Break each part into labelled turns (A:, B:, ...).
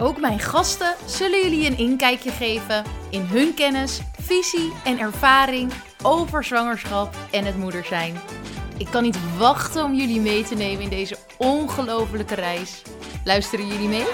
A: Ook mijn gasten zullen jullie een inkijkje geven in hun kennis, visie en ervaring over zwangerschap en het moeder zijn. Ik kan niet wachten om jullie mee te nemen in deze ongelofelijke reis. Luisteren jullie mee?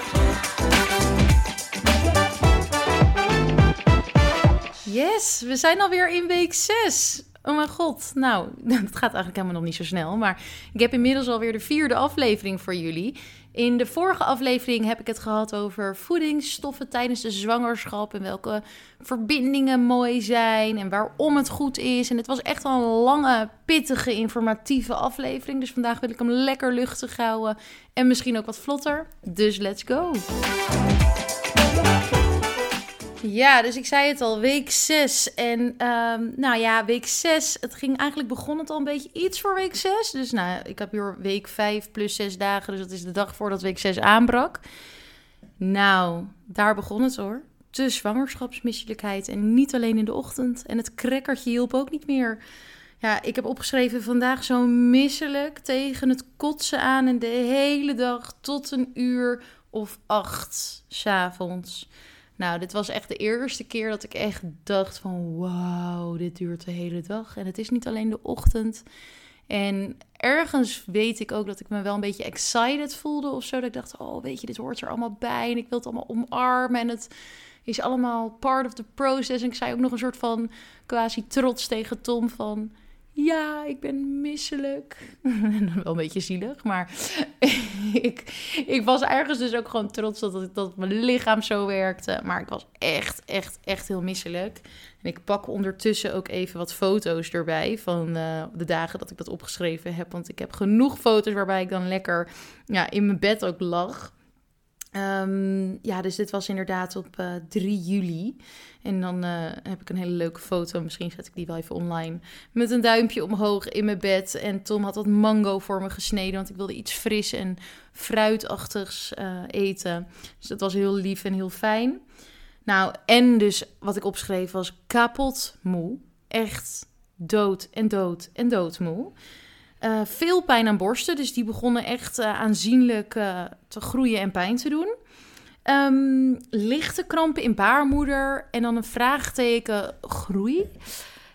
A: Yes, we zijn alweer in week 6. Oh mijn god, nou, het gaat eigenlijk helemaal nog niet zo snel. Maar ik heb inmiddels alweer de vierde aflevering voor jullie. In de vorige aflevering heb ik het gehad over voedingsstoffen tijdens de zwangerschap. En welke verbindingen mooi zijn en waarom het goed is. En het was echt een lange, pittige, informatieve aflevering. Dus vandaag wil ik hem lekker luchtig houden. En misschien ook wat vlotter. Dus let's go! Ja, dus ik zei het al, week 6. En um, nou ja, week 6, het ging eigenlijk, begon het al een beetje iets voor week 6. Dus nou, ik heb hier week 5 plus 6 dagen, dus dat is de dag voordat week 6 aanbrak. Nou, daar begon het hoor. De zwangerschapsmisselijkheid en niet alleen in de ochtend. En het krekkertje hielp ook niet meer. Ja, ik heb opgeschreven vandaag zo misselijk tegen het kotsen aan en de hele dag tot een uur of acht s'avonds. Nou, dit was echt de eerste keer dat ik echt dacht van wauw, dit duurt de hele dag. En het is niet alleen de ochtend. En ergens weet ik ook dat ik me wel een beetje excited voelde of zo. Dat ik dacht, oh weet je, dit hoort er allemaal bij en ik wil het allemaal omarmen. En het is allemaal part of the process. En ik zei ook nog een soort van quasi trots tegen Tom van ja, ik ben misselijk. Wel een beetje zielig, maar ik, ik was ergens dus ook gewoon trots dat, dat mijn lichaam zo werkte. Maar ik was echt, echt, echt heel misselijk. En ik pak ondertussen ook even wat foto's erbij van uh, de dagen dat ik dat opgeschreven heb. Want ik heb genoeg foto's waarbij ik dan lekker ja, in mijn bed ook lag. Um, ja, dus dit was inderdaad op uh, eh, 3 juli. En dan uh, heb ik een hele leuke foto. Misschien zet ik die wel even online. Met een duimpje omhoog in mijn bed. En Tom had wat mango voor me gesneden. Want ik wilde iets fris en fruitachtigs uh, eten. Dus dat was heel lief en heel fijn. Nou, en dus wat ik opschreef was kapot moe. Echt dood en dood en doodmoe. Uh, veel pijn aan borsten, dus die begonnen echt uh, aanzienlijk uh, te groeien en pijn te doen. Um, lichte krampen in baarmoeder en dan een vraagteken groei.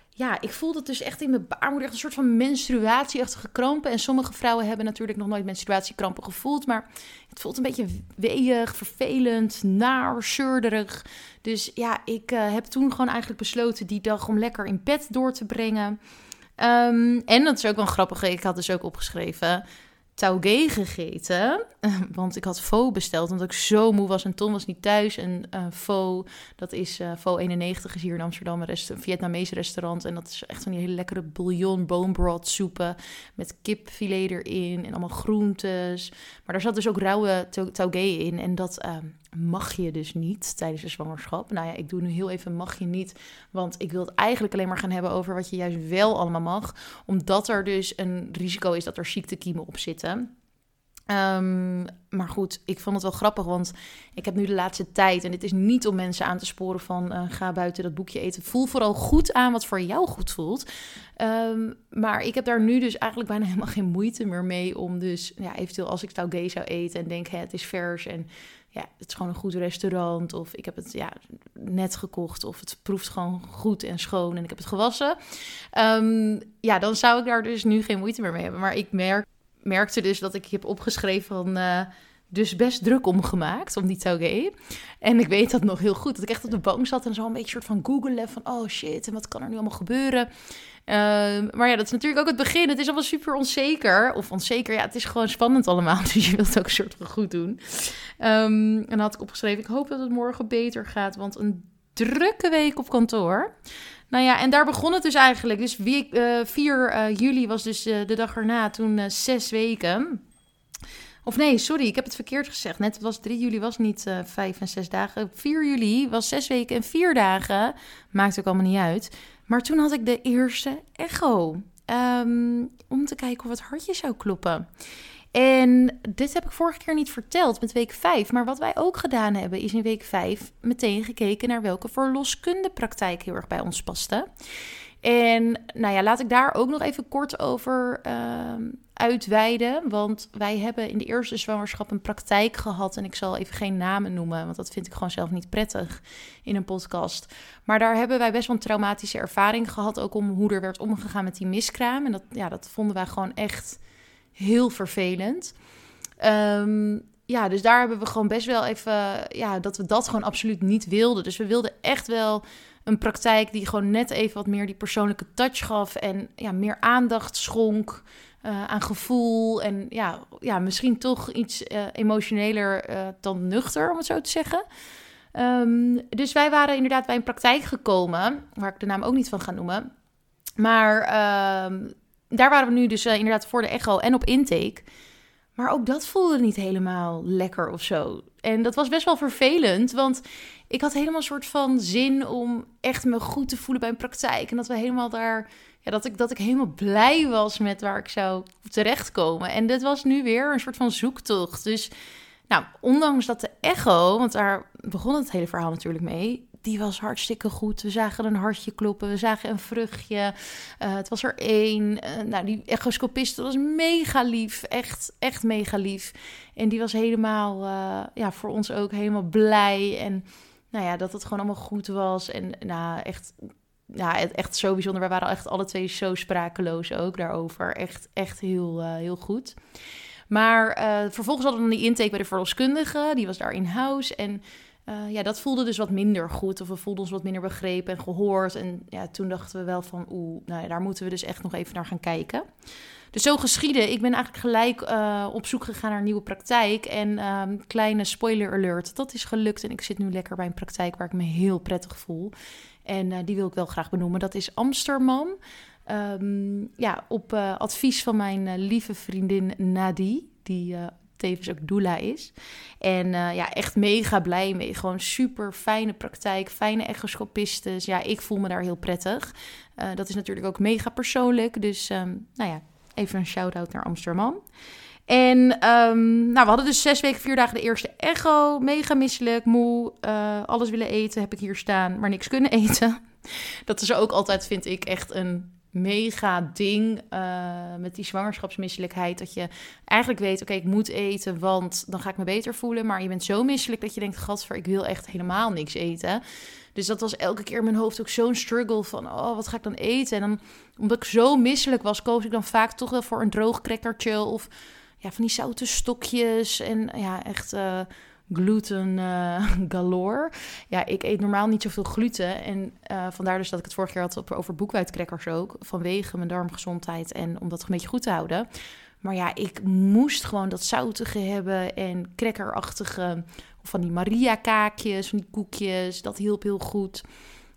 A: Ja, ik voelde het dus echt in mijn baarmoeder echt een soort van menstruatieachtige krampen. En sommige vrouwen hebben natuurlijk nog nooit menstruatiekrampen gevoeld, maar het voelt een beetje weeig, vervelend, naar, zeurderig. Dus ja, ik heb toen gewoon eigenlijk besloten die dag om lekker in bed door te brengen. Um, en dat is ook wel grappig. Ik had dus ook opgeschreven taugé gegeten. Want ik had faux besteld, omdat ik zo moe was en Tom was niet thuis. En uh, faux, dat is uh, faux 91, is hier in Amsterdam een, rest, een Vietnamese restaurant. En dat is echt van die hele lekkere bouillon, bone broth soepen met kipfilet erin en allemaal groentes. Maar daar zat dus ook rauwe taugé in en dat... Uh, mag je dus niet tijdens de zwangerschap. Nou ja, ik doe nu heel even mag je niet, want ik wil het eigenlijk alleen maar gaan hebben over wat je juist wel allemaal mag, omdat er dus een risico is dat er ziektekiemen op zitten. Um, maar goed, ik vond het wel grappig, want ik heb nu de laatste tijd, en dit is niet om mensen aan te sporen van uh, ga buiten dat boekje eten. Voel vooral goed aan wat voor jou goed voelt. Um, maar ik heb daar nu dus eigenlijk bijna helemaal geen moeite meer mee om dus, ja, eventueel als ik taugé zou eten en denk, het is vers en ja, het is gewoon een goed restaurant. Of ik heb het ja, net gekocht. Of het proeft gewoon goed en schoon en ik heb het gewassen. Um, ja, dan zou ik daar dus nu geen moeite meer mee hebben. Maar ik merk, merkte dus dat ik heb opgeschreven van... Uh, dus best druk omgemaakt om die taugé. En ik weet dat nog heel goed. Dat ik echt op de bank zat en zo een beetje soort van googelen van... oh shit, en wat kan er nu allemaal gebeuren? Ehm, maar ja, dat is natuurlijk ook het begin. Het is allemaal super onzeker. Of onzeker, ja, het is gewoon spannend allemaal. Dus je wilt ook een soort van goed doen. Um, en dan had ik opgeschreven, ik hoop dat het morgen beter gaat. Want een drukke week op kantoor. Nou ja, en daar begon het dus eigenlijk. Dus week, uh, 4 uh, juli was dus uh, de dag erna, toen zes weken. Of nee, sorry, ik heb het verkeerd gezegd. Net was 3 juli was niet uh, 5 en 6 dagen. 4 juli was 6 weken en 4 dagen. Maakt ook allemaal niet uit. Maar toen had ik de eerste echo. Um, om te kijken of het hartje zou kloppen. En dit heb ik vorige keer niet verteld met week 5. Maar wat wij ook gedaan hebben, is in week 5 meteen gekeken naar welke verloskundepraktijk heel erg bij ons paste. En nou ja, laat ik daar ook nog even kort over uh, uitweiden. Want wij hebben in de eerste zwangerschap een praktijk gehad. En ik zal even geen namen noemen, want dat vind ik gewoon zelf niet prettig in een podcast. Maar daar hebben wij best wel een traumatische ervaring gehad. Ook om hoe er werd omgegaan met die miskraam. En dat, ja, dat vonden wij gewoon echt heel vervelend. Um, ja, dus daar hebben we gewoon best wel even, ja, dat we dat gewoon absoluut niet wilden. Dus we wilden echt wel een praktijk die gewoon net even wat meer die persoonlijke touch gaf en ja, meer aandacht schonk uh, aan gevoel en ja, ja, misschien toch iets uh, emotioneler uh, dan nuchter, om het zo te zeggen. Um, dus wij waren inderdaad bij een praktijk gekomen, waar ik de naam ook niet van ga noemen. Maar um, daar waren we nu dus inderdaad voor de echo en op intake. Maar ook dat voelde niet helemaal lekker of zo. En dat was best wel vervelend, want ik had helemaal een soort van zin om echt me goed te voelen bij een praktijk. En dat we helemaal daar, ja, dat ik, dat ik helemaal blij was met waar ik zou terechtkomen. En dit was nu weer een soort van zoektocht. Dus, nou, ondanks dat de echo, want daar begon het hele verhaal natuurlijk mee die was hartstikke goed. We zagen een hartje kloppen, we zagen een vruchtje. Uh, het was er één. Uh, nou, die echoscopiste was mega lief, echt, echt mega lief. En die was helemaal, uh, ja, voor ons ook helemaal blij. En nou ja, dat het gewoon allemaal goed was. En nou, echt, ja, echt zo bijzonder. We waren echt alle twee zo sprakeloos ook daarover. Echt, echt heel, heel goed. Maar vervolgens hadden we dan die intake bij de verloskundige. Die was daar in house en... Uh, ja, dat voelde dus wat minder goed. Of we voelden ons wat minder begrepen en gehoord. En ja, toen dachten we wel van, oeh, nou daar moeten we dus echt nog even naar gaan kijken. Dus zo geschieden. Ik ben eigenlijk gelijk uh, op zoek gegaan naar een nieuwe praktijk. En um, kleine spoiler alert, dat is gelukt. En ik zit nu lekker bij een praktijk waar ik me heel prettig voel. En uh, die wil ik wel graag benoemen. Dat is Amsterdam. Um, ja, op advies van mijn lieve vriendin Nadie. Die tevens ook doula is. En uh, ja, echt mega blij mee. Gewoon super fijne praktijk, fijne echoscopistes. Ja, ik voel me daar heel prettig. Uh, dat is natuurlijk ook mega persoonlijk. Dus um, nou ja, even een shout-out naar Amsterdam. En um, nou, we hadden dus zes weken, vier dagen de eerste echo. Mega misselijk, moe, uh, alles willen eten heb ik hier staan, maar niks kunnen eten. Dat is ook altijd, vind ik, echt een mega ding uh, met die zwangerschapsmisselijkheid. Dat je eigenlijk weet, oké, ik moet eten, want dan ga ik me beter voelen. Maar je bent zo misselijk dat je denkt, gadver, ik wil echt helemaal niks eten. Dus dat was elke keer in mijn hoofd ook zo'n struggle van, oh, wat ga ik dan eten? En dan, omdat ik zo misselijk was, koos ik dan vaak toch wel voor een droog crackertje of ja, van die zoute stokjes. En ja, echt... Uh, gluten uh, galore. Ja, ik eet normaal niet zoveel gluten. En uh, vandaar dus dat ik het vorige keer had over boekwijdcrackers ook. Vanwege mijn darmgezondheid en om dat een beetje goed te houden. Maar ja, ik moest gewoon dat zoutige hebben en crackerachtige... Of van die Maria-kaakjes, van die koekjes. Dat hielp heel goed.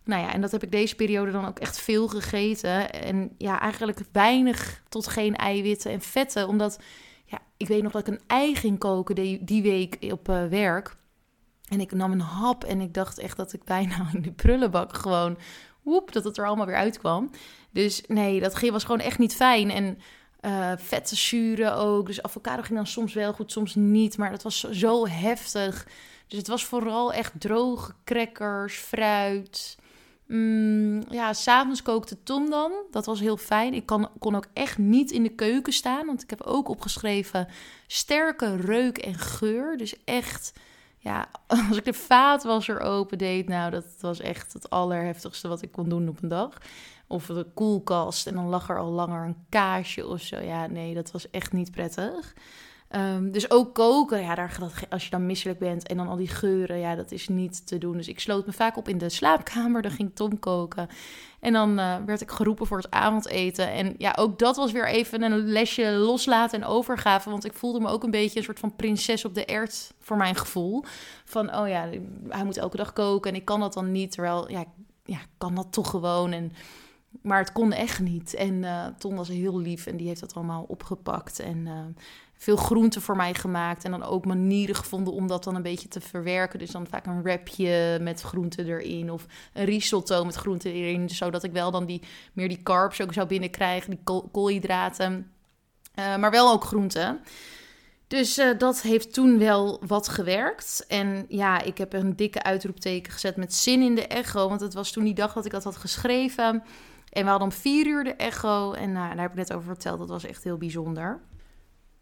A: Nou ja, en dat heb ik deze periode dan ook echt veel gegeten. En ja, eigenlijk weinig tot geen eiwitten en vetten. Omdat ik weet nog dat ik een ei ging koken die, die week op uh, werk. En ik nam een hap en ik dacht echt dat ik bijna in de prullenbak gewoon... Woep, dat het er allemaal weer uitkwam. Dus nee, dat was gewoon echt niet fijn. En uh, vette zuren ook. Dus avocado ging dan soms wel goed, soms niet. Maar dat was zo heftig. Dus het was vooral echt droge crackers, fruit... Mm, ja, s'avonds kookte Tom dan. Dat was heel fijn. Ik kon, kon ook echt niet in de keuken staan. Want ik heb ook opgeschreven sterke reuk en geur. Dus echt, ja, als ik de vaatwasser open deed... Nou, dat was echt het allerheftigste wat ik kon doen op een dag. Of de koelkast en dan lag er al langer een kaasje of zo. Ja, nee, dat was echt niet prettig. Um, dus ook koken, ja, daar, als je dan misselijk bent en dan al die geuren, ja, dat is niet te doen. Dus ik sloot me vaak op in de slaapkamer, dan ging Tom koken. En dan uh, werd ik geroepen voor het avondeten. En ja, ook dat was weer even een lesje loslaten en overgave. Want ik voelde me ook een beetje een soort van prinses op de ert, voor mijn gevoel. Van, oh ja, hij moet elke dag koken en ik kan dat dan niet. Terwijl, ja, ja kan dat toch gewoon. En maar het kon echt niet. En uh, Ton was heel lief en die heeft dat allemaal opgepakt. En uh, veel groenten voor mij gemaakt. En dan ook manieren gevonden om dat dan een beetje te verwerken. Dus dan vaak een wrapje met groenten erin. Of een risotto met groenten erin. Zodat ik wel dan die, meer die carbs ook zou binnenkrijgen. Die kool koolhydraten. Uh, maar wel ook groenten. Dus dat heeft toen wel wat gewerkt. En ja, ik heb een dikke uitroepteken gezet met zin in de echo. Want het was toen die dag dat ik dat had geschreven. En we hadden om vier uur de echo. En nou, daar heb ik net over verteld. Dat was echt heel bijzonder.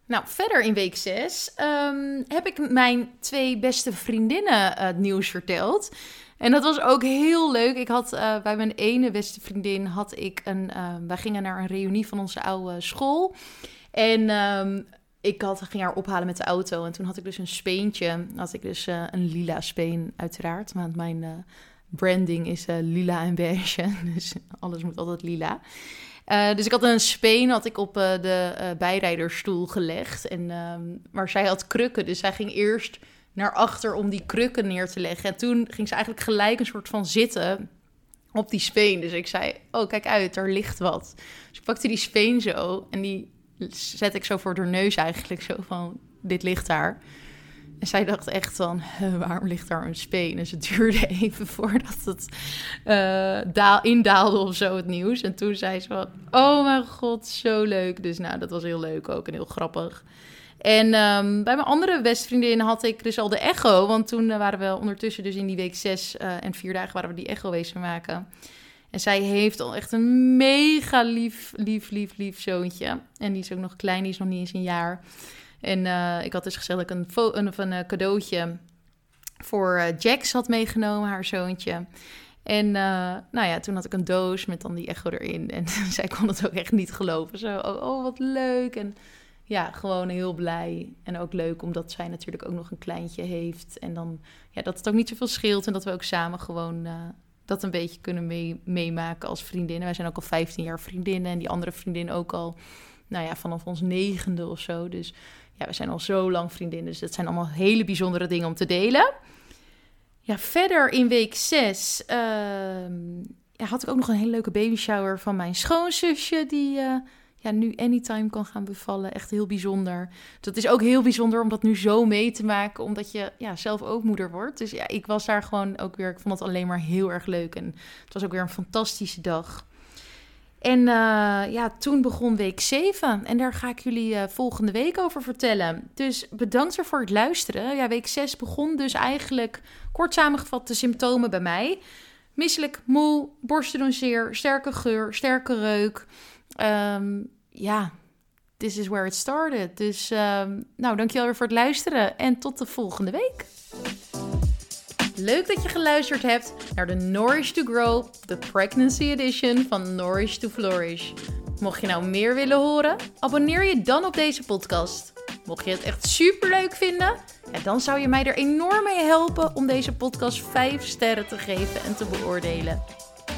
A: Nou, verder in week 6 um, ehm, heb ik mijn twee beste vriendinnen uh, het nieuws verteld. En dat was ook heel leuk. Ik had uh, bij mijn ene beste vriendin had ik een. Uh, wij gingen naar een reunie van onze oude school. En um, ik had, ging haar ophalen met de auto. En toen had ik dus een speentje. Had ik dus een lila speen, uiteraard. Want mijn branding is lila en beige. Dus alles moet altijd lila. Uh, dus ik had een speen had ik op uh, de bijrijdersstoel gelegd. En, ehm, maar zij had krukken, dus zij ging eerst naar achter om die krukken neer te leggen. En toen ging ze eigenlijk gelijk een soort van zitten op die speen. Dus ik zei, oh kijk uit, er ligt wat. Dus ik pakte die speen zo en die zet ik zo voor haar neus eigenlijk. Zo van, dit ligt daar. En zij dacht echt van, waarom ligt daar een speen? Dus het duurde even voordat het uh, daal, indaalde of zo, het nieuws. En toen zei ze van, oh mijn god, zo leuk. Dus nou, dat was heel leuk ook en heel grappig. En um, bij mijn andere bestvriendin had ik dus al de echo. Want toen uh, waren we ondertussen dus in die week zes uh, en vier dagen waren we die echo wezen maken. En zij heeft al echt een mega lief, lief, lief, lief zoontje. En die is ook nog klein, die is nog niet eens een jaar. En uh, ik had dus gezegd dat ik een, een, een, een cadeautje voor uh, Jax had meegenomen, haar zoontje. En nou ja, toen had ik een doos met dan die echo erin. En zij kon het ook echt niet geloven. Zo, oh, oh, wat leuk. En ja, gewoon heel blij. En ook leuk omdat zij natuurlijk ook nog een kleintje heeft. En dan ja, dat het ook niet zoveel scheelt. En dat we ook samen gewoon dat een beetje kunnen mee, meemaken als vriendinnen. Wij zijn ook al 15 jaar vriendinnen. En die andere vriendin ook al, nou ja, vanaf ons negende of zo. Dus ja, we zijn al zo lang vriendinnen, dus dat zijn allemaal hele bijzondere dingen om te delen. Ja, verder in week 6 uh, ja, had ik ook nog een hele leuke baby shower van mijn schoonzusje, die uh, ja, nu anytime kan gaan bevallen. Echt heel bijzonder. Dat is ook heel bijzonder om dat nu zo mee te maken, omdat je ja, zelf ook moeder wordt. Dus ja, ik was daar gewoon ook weer, ik vond het alleen maar heel erg leuk. En het was ook weer een fantastische dag. En uh, ja, toen begon week 7 en daar ga ik jullie uh, volgende week over vertellen. Dus bedankt voor het luisteren. Ja, week 6 begon dus eigenlijk kort samengevat de symptomen bij mij. Misselijk, moe, borsten zeer, sterke geur, sterke reuk. Um, ja, this is where it started. Dus um, nou, dankjewel weer voor het luisteren en tot de volgende week. Leuk dat je geluisterd hebt naar de Nourish to Grow, de Pregnancy Edition van Nourish to Flourish. Mocht je nou meer willen horen, abonneer je dan op deze podcast. Mocht je het echt super leuk vinden, dan zou je mij er enorm mee helpen om deze podcast 5 sterren te geven en te beoordelen.